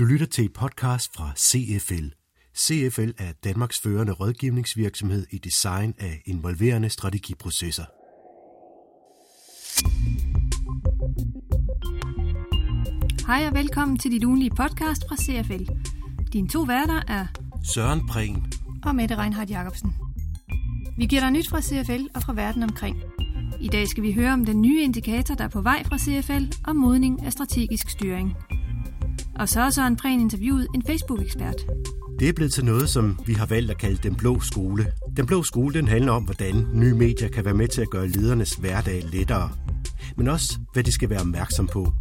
Du lytter til et podcast fra CFL. CFL er Danmarks førende rådgivningsvirksomhed i design af involverende strategiprocesser. Hej og velkommen til dit ugenlige podcast fra CFL. Dine to værter er Søren Prehn og Mette Reinhardt Jacobsen. Vi giver dig nyt fra CFL og fra verden omkring. I dag skal vi høre om den nye indikator, der er på vej fra CFL og modning af strategisk styring. Og så har Søren Prehn interviewet en Facebook-ekspert. Det er blevet til noget, som vi har valgt at kalde den blå skole. Den blå skole den handler om, hvordan nye medier kan være med til at gøre ledernes hverdag lettere. Men også, hvad de skal være opmærksom på.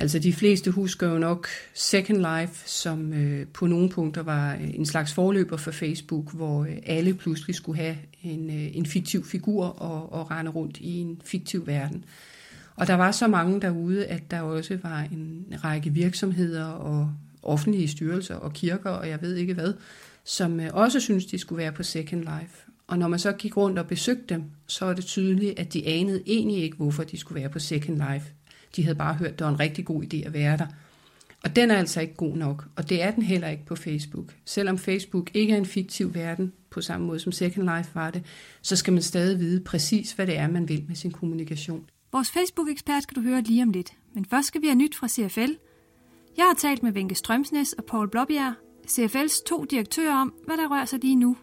Altså de fleste husker jo nok Second Life, som øh, på nogle punkter var øh, en slags forløber for Facebook, hvor øh, alle pludselig skulle have en, øh, en fiktiv figur og, og rende rundt i en fiktiv verden. Og der var så mange derude, at der også var en række virksomheder og offentlige styrelser og kirker og jeg ved ikke hvad, som øh, også synes de skulle være på Second Life. Og når man så gik rundt og besøgte dem, så er det tydeligt, at de anede egentlig ikke, hvorfor de skulle være på Second Life. De havde bare hørt, at det var en rigtig god idé at være der. Og den er altså ikke god nok, og det er den heller ikke på Facebook. Selvom Facebook ikke er en fiktiv verden, på samme måde som Second Life var det, så skal man stadig vide præcis, hvad det er, man vil med sin kommunikation. Vores Facebook-ekspert skal du høre lige om lidt, men først skal vi have nyt fra CFL. Jeg har talt med Vinke Strømsnes og Paul Blåbjerg, CFL's to direktører om, hvad der rører sig lige nu.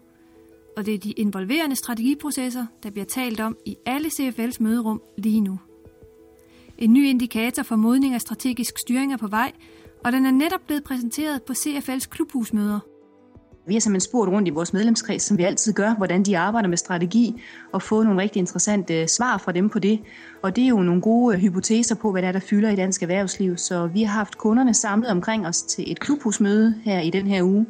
Og det er de involverende strategiprocesser, der bliver talt om i alle CFL's møderum lige nu. En ny indikator for modning af strategisk styring er på vej, og den er netop blevet præsenteret på CFL's klubhusmøder. Vi har simpelthen spurgt rundt i vores medlemskreds, som vi altid gør, hvordan de arbejder med strategi, og fået nogle rigtig interessante øh, svar fra dem på det. Og det er jo nogle gode øh, hypoteser på, hvad der er, der fylder i dansk erhvervsliv. Så vi har haft kunderne samlet omkring os til et klubhusmøde her i den her uge,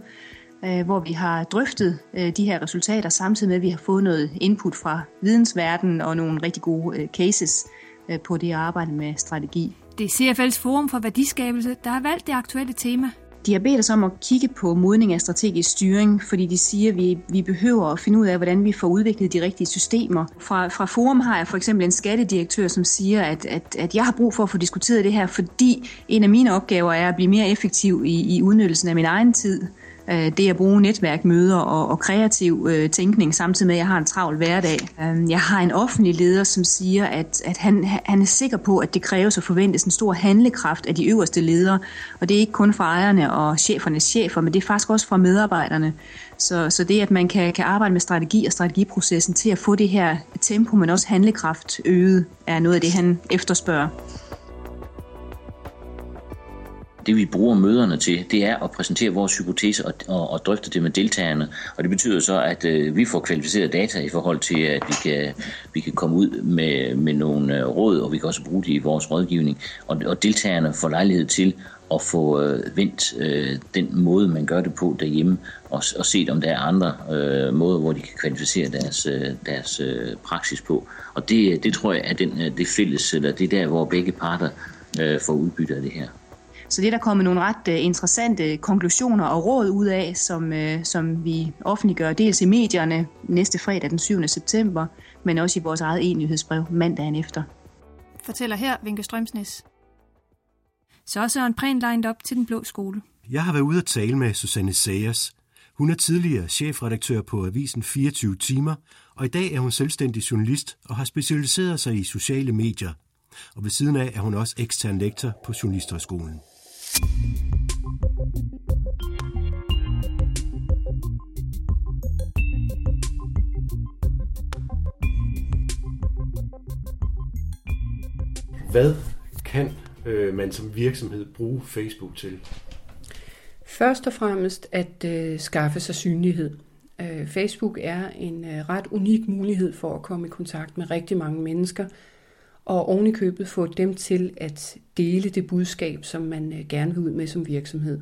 øh, hvor vi har drøftet de her resultater, samtidig med, at vi har fået noget input fra vidensverdenen og nogle rigtig gode cases på det arbejde med strategi. Det er CFL's Forum for Værdiskabelse, der har valgt det aktuelle tema. De har bedt os om at kigge på modning af strategisk styring, fordi de siger, at vi, vi behøver at finde ud af, hvordan vi får udviklet de rigtige systemer. Fra, fra Forum har jeg for eksempel en skattedirektør, som siger, at, at, at jeg har brug for at få diskuteret det her, fordi en af mine opgaver er at blive mere effektiv i, i udnyttelsen af min egen tid øh, Øh, det at bruge netværk, møder og, og kreativ øh, tænkning, samtidig med, at jeg har en travl hverdag. Øh, jeg har en offentlig leder, som siger, at, at han, han er sikker på, at det kræves og forventes en stor handlekraft af de øverste ledere, og det er ikke kun fra ejerne og chefernes chefer, men det er faktisk også fra medarbejderne. Så, så det, at man kan, kan arbejde med strategi og strategiprocessen til at få det her tempo, men også handlekraft øget, er noget af det, han efterspørger det vi bruger møderne til, det er at præsentere vores hypotese og, og, og drøfte det med deltagerne. Og det betyder så, at øh, vi får kvalificeret data i forhold til, at vi kan, vi kan komme ud med, med nogle øh, råd, og vi kan også bruge det i vores rådgivning. Og, og deltagerne får lejlighed til at få øh, vendt øh, den måde, man gør det på derhjemme, og, og set om der er andre øh, måder, hvor de kan kvalificere deres, øh, deres øh, praksis på. Og det, det tror jeg er den, øh, det fælles, eller det er der, hvor begge parter øh, får udbytte af det her. Så det er der kommet nogle ret uh, interessante konklusioner og råd ud af, som, uh, som vi offentliggør dels i medierne næste fredag den 7. september, men også i vores eget e-nyhedsbrev mandagen efter. Fortæller her Vinke Strømsnes. Så er Søren Prehn lined op til Den Blå Skole. Jeg har været ude at tale med Susanne Sayers. Hun er tidligere chefredaktør på Avisen 24 timer, og i dag er hun selvstændig journalist og har specialiseret sig i sociale medier. Og ved siden af er hun også ekstern lektor på Journalisterskolen. Hvad kan øh, man som virksomhed bruge Facebook til? Først og fremmest at øh, skaffe sig synlighed. Øh, Facebook er en øh, ret unik mulighed for at komme i kontakt med rigtig mange mennesker, og ovenikøbet købet få dem til at dele det budskab, som man øh, gerne vil ud med som virksomhed.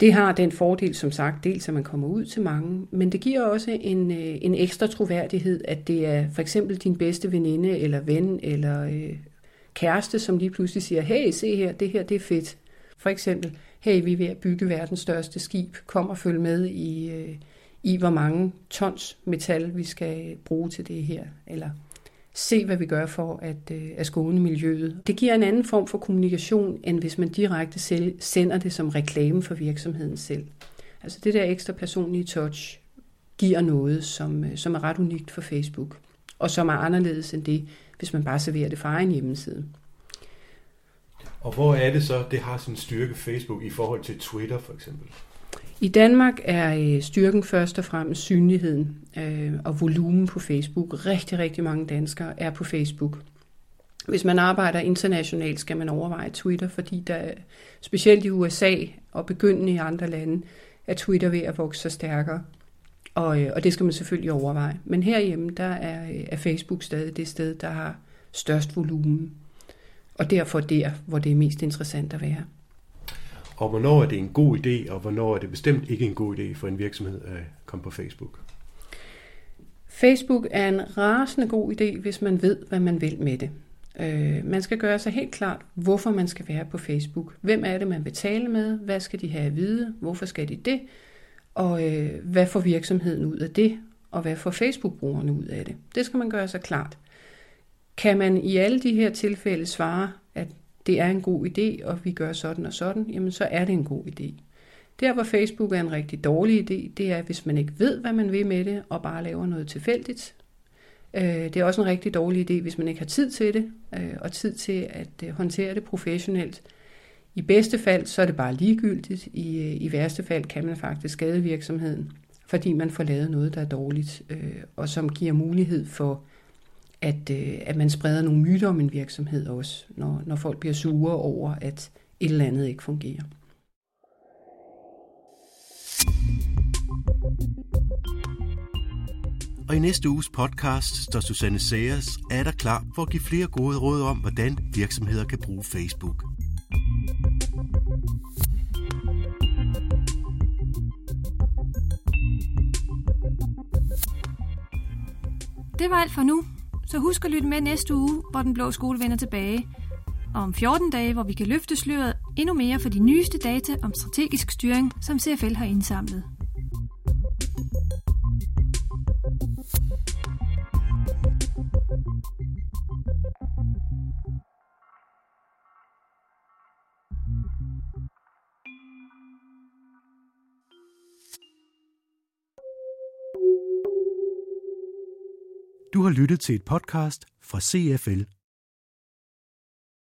Det har den fordel, som sagt, dels at man kommer ud til mange, men det giver også en, øh, en ekstra troværdighed, at det er for eksempel din bedste veninde eller ven eller øh, kæreste, som lige pludselig siger, hey, se her, det her det er fedt. For eksempel, hey, vi er ved at bygge verdens største skib, kom og følg med i, øh, i hvor mange tons metal vi skal bruge til det her, eller se, hvad vi gør for at, øh, at skåne miljøet. Det giver en anden form for kommunikation, end hvis man direkte selv sender det som reklame for virksomheden selv. Altså det der ekstra personlige touch giver noget, som, øh, som er ret unikt for Facebook, og som er anderledes end det, hvis man bare serverer det fra egen hjemmeside. Og hvor er det så, det har sin styrke Facebook i forhold til Twitter for eksempel? I Danmark er øh, styrken først og fremmest synligheden øh, og volumen på Facebook. Rigtig, rigtig mange danskere er på Facebook. Hvis man arbejder internationalt, skal man overveje Twitter, fordi der specielt i USA og begyndende i andre lande, er Twitter ved at vokse sig stærkere. Og, øh, og det skal man selvfølgelig overveje. Men herhjemme, der er, er Facebook stadig det sted, der har størst volumen. Og derfor der, hvor det er mest interessant at være. Og hvornår er det en god idé, og hvornår er det bestemt ikke en god idé for en virksomhed at komme på Facebook? Facebook er en rasende god idé, hvis man ved, hvad man vil med det. Øh, man skal gøre sig helt klart, hvorfor man skal være på Facebook. Hvem er det, man vil tale med? Hvad skal de have at vide? Hvorfor skal de det? Og øh, hvad får virksomheden ud af det? Og hvad får Facebook-brugerne ud af det? Det skal man gøre sig klart. Kan man i alle de her tilfælde svare, det er en god idé, og vi gør sådan og sådan, jamen så er det en god idé. Der, hvor Facebook er en rigtig dårlig idé, det er, hvis man ikke ved, hvad man vil med det, og bare laver noget tilfældigt. Øh, det er også en rigtig dårlig idé, hvis man ikke har tid til det, øh, og tid til at øh, håndtere det professionelt. I bedste fald, så er det bare ligegyldigt. I, i værste fald kan man faktisk skade virksomheden, fordi man får lavet noget, der er dårligt, og som giver mulighed for at, øh, at man spreder nogle myter om en virksomhed også, når, når folk bliver sure over, at et eller andet ikke fungerer. Og i næste uges podcast står Susanne Sayers er der klar for at give flere gode råd om, hvordan virksomheder kan bruge Facebook. Det var alt for nu. Så husk at lytte med næste uge, hvor Den Blå Skole vender tilbage. Og om 14 dage, hvor vi kan løfte sløret endnu mere for de nyeste data om strategisk styring, som CFL har indsamlet. Du har lyttet til et podcast fra CFL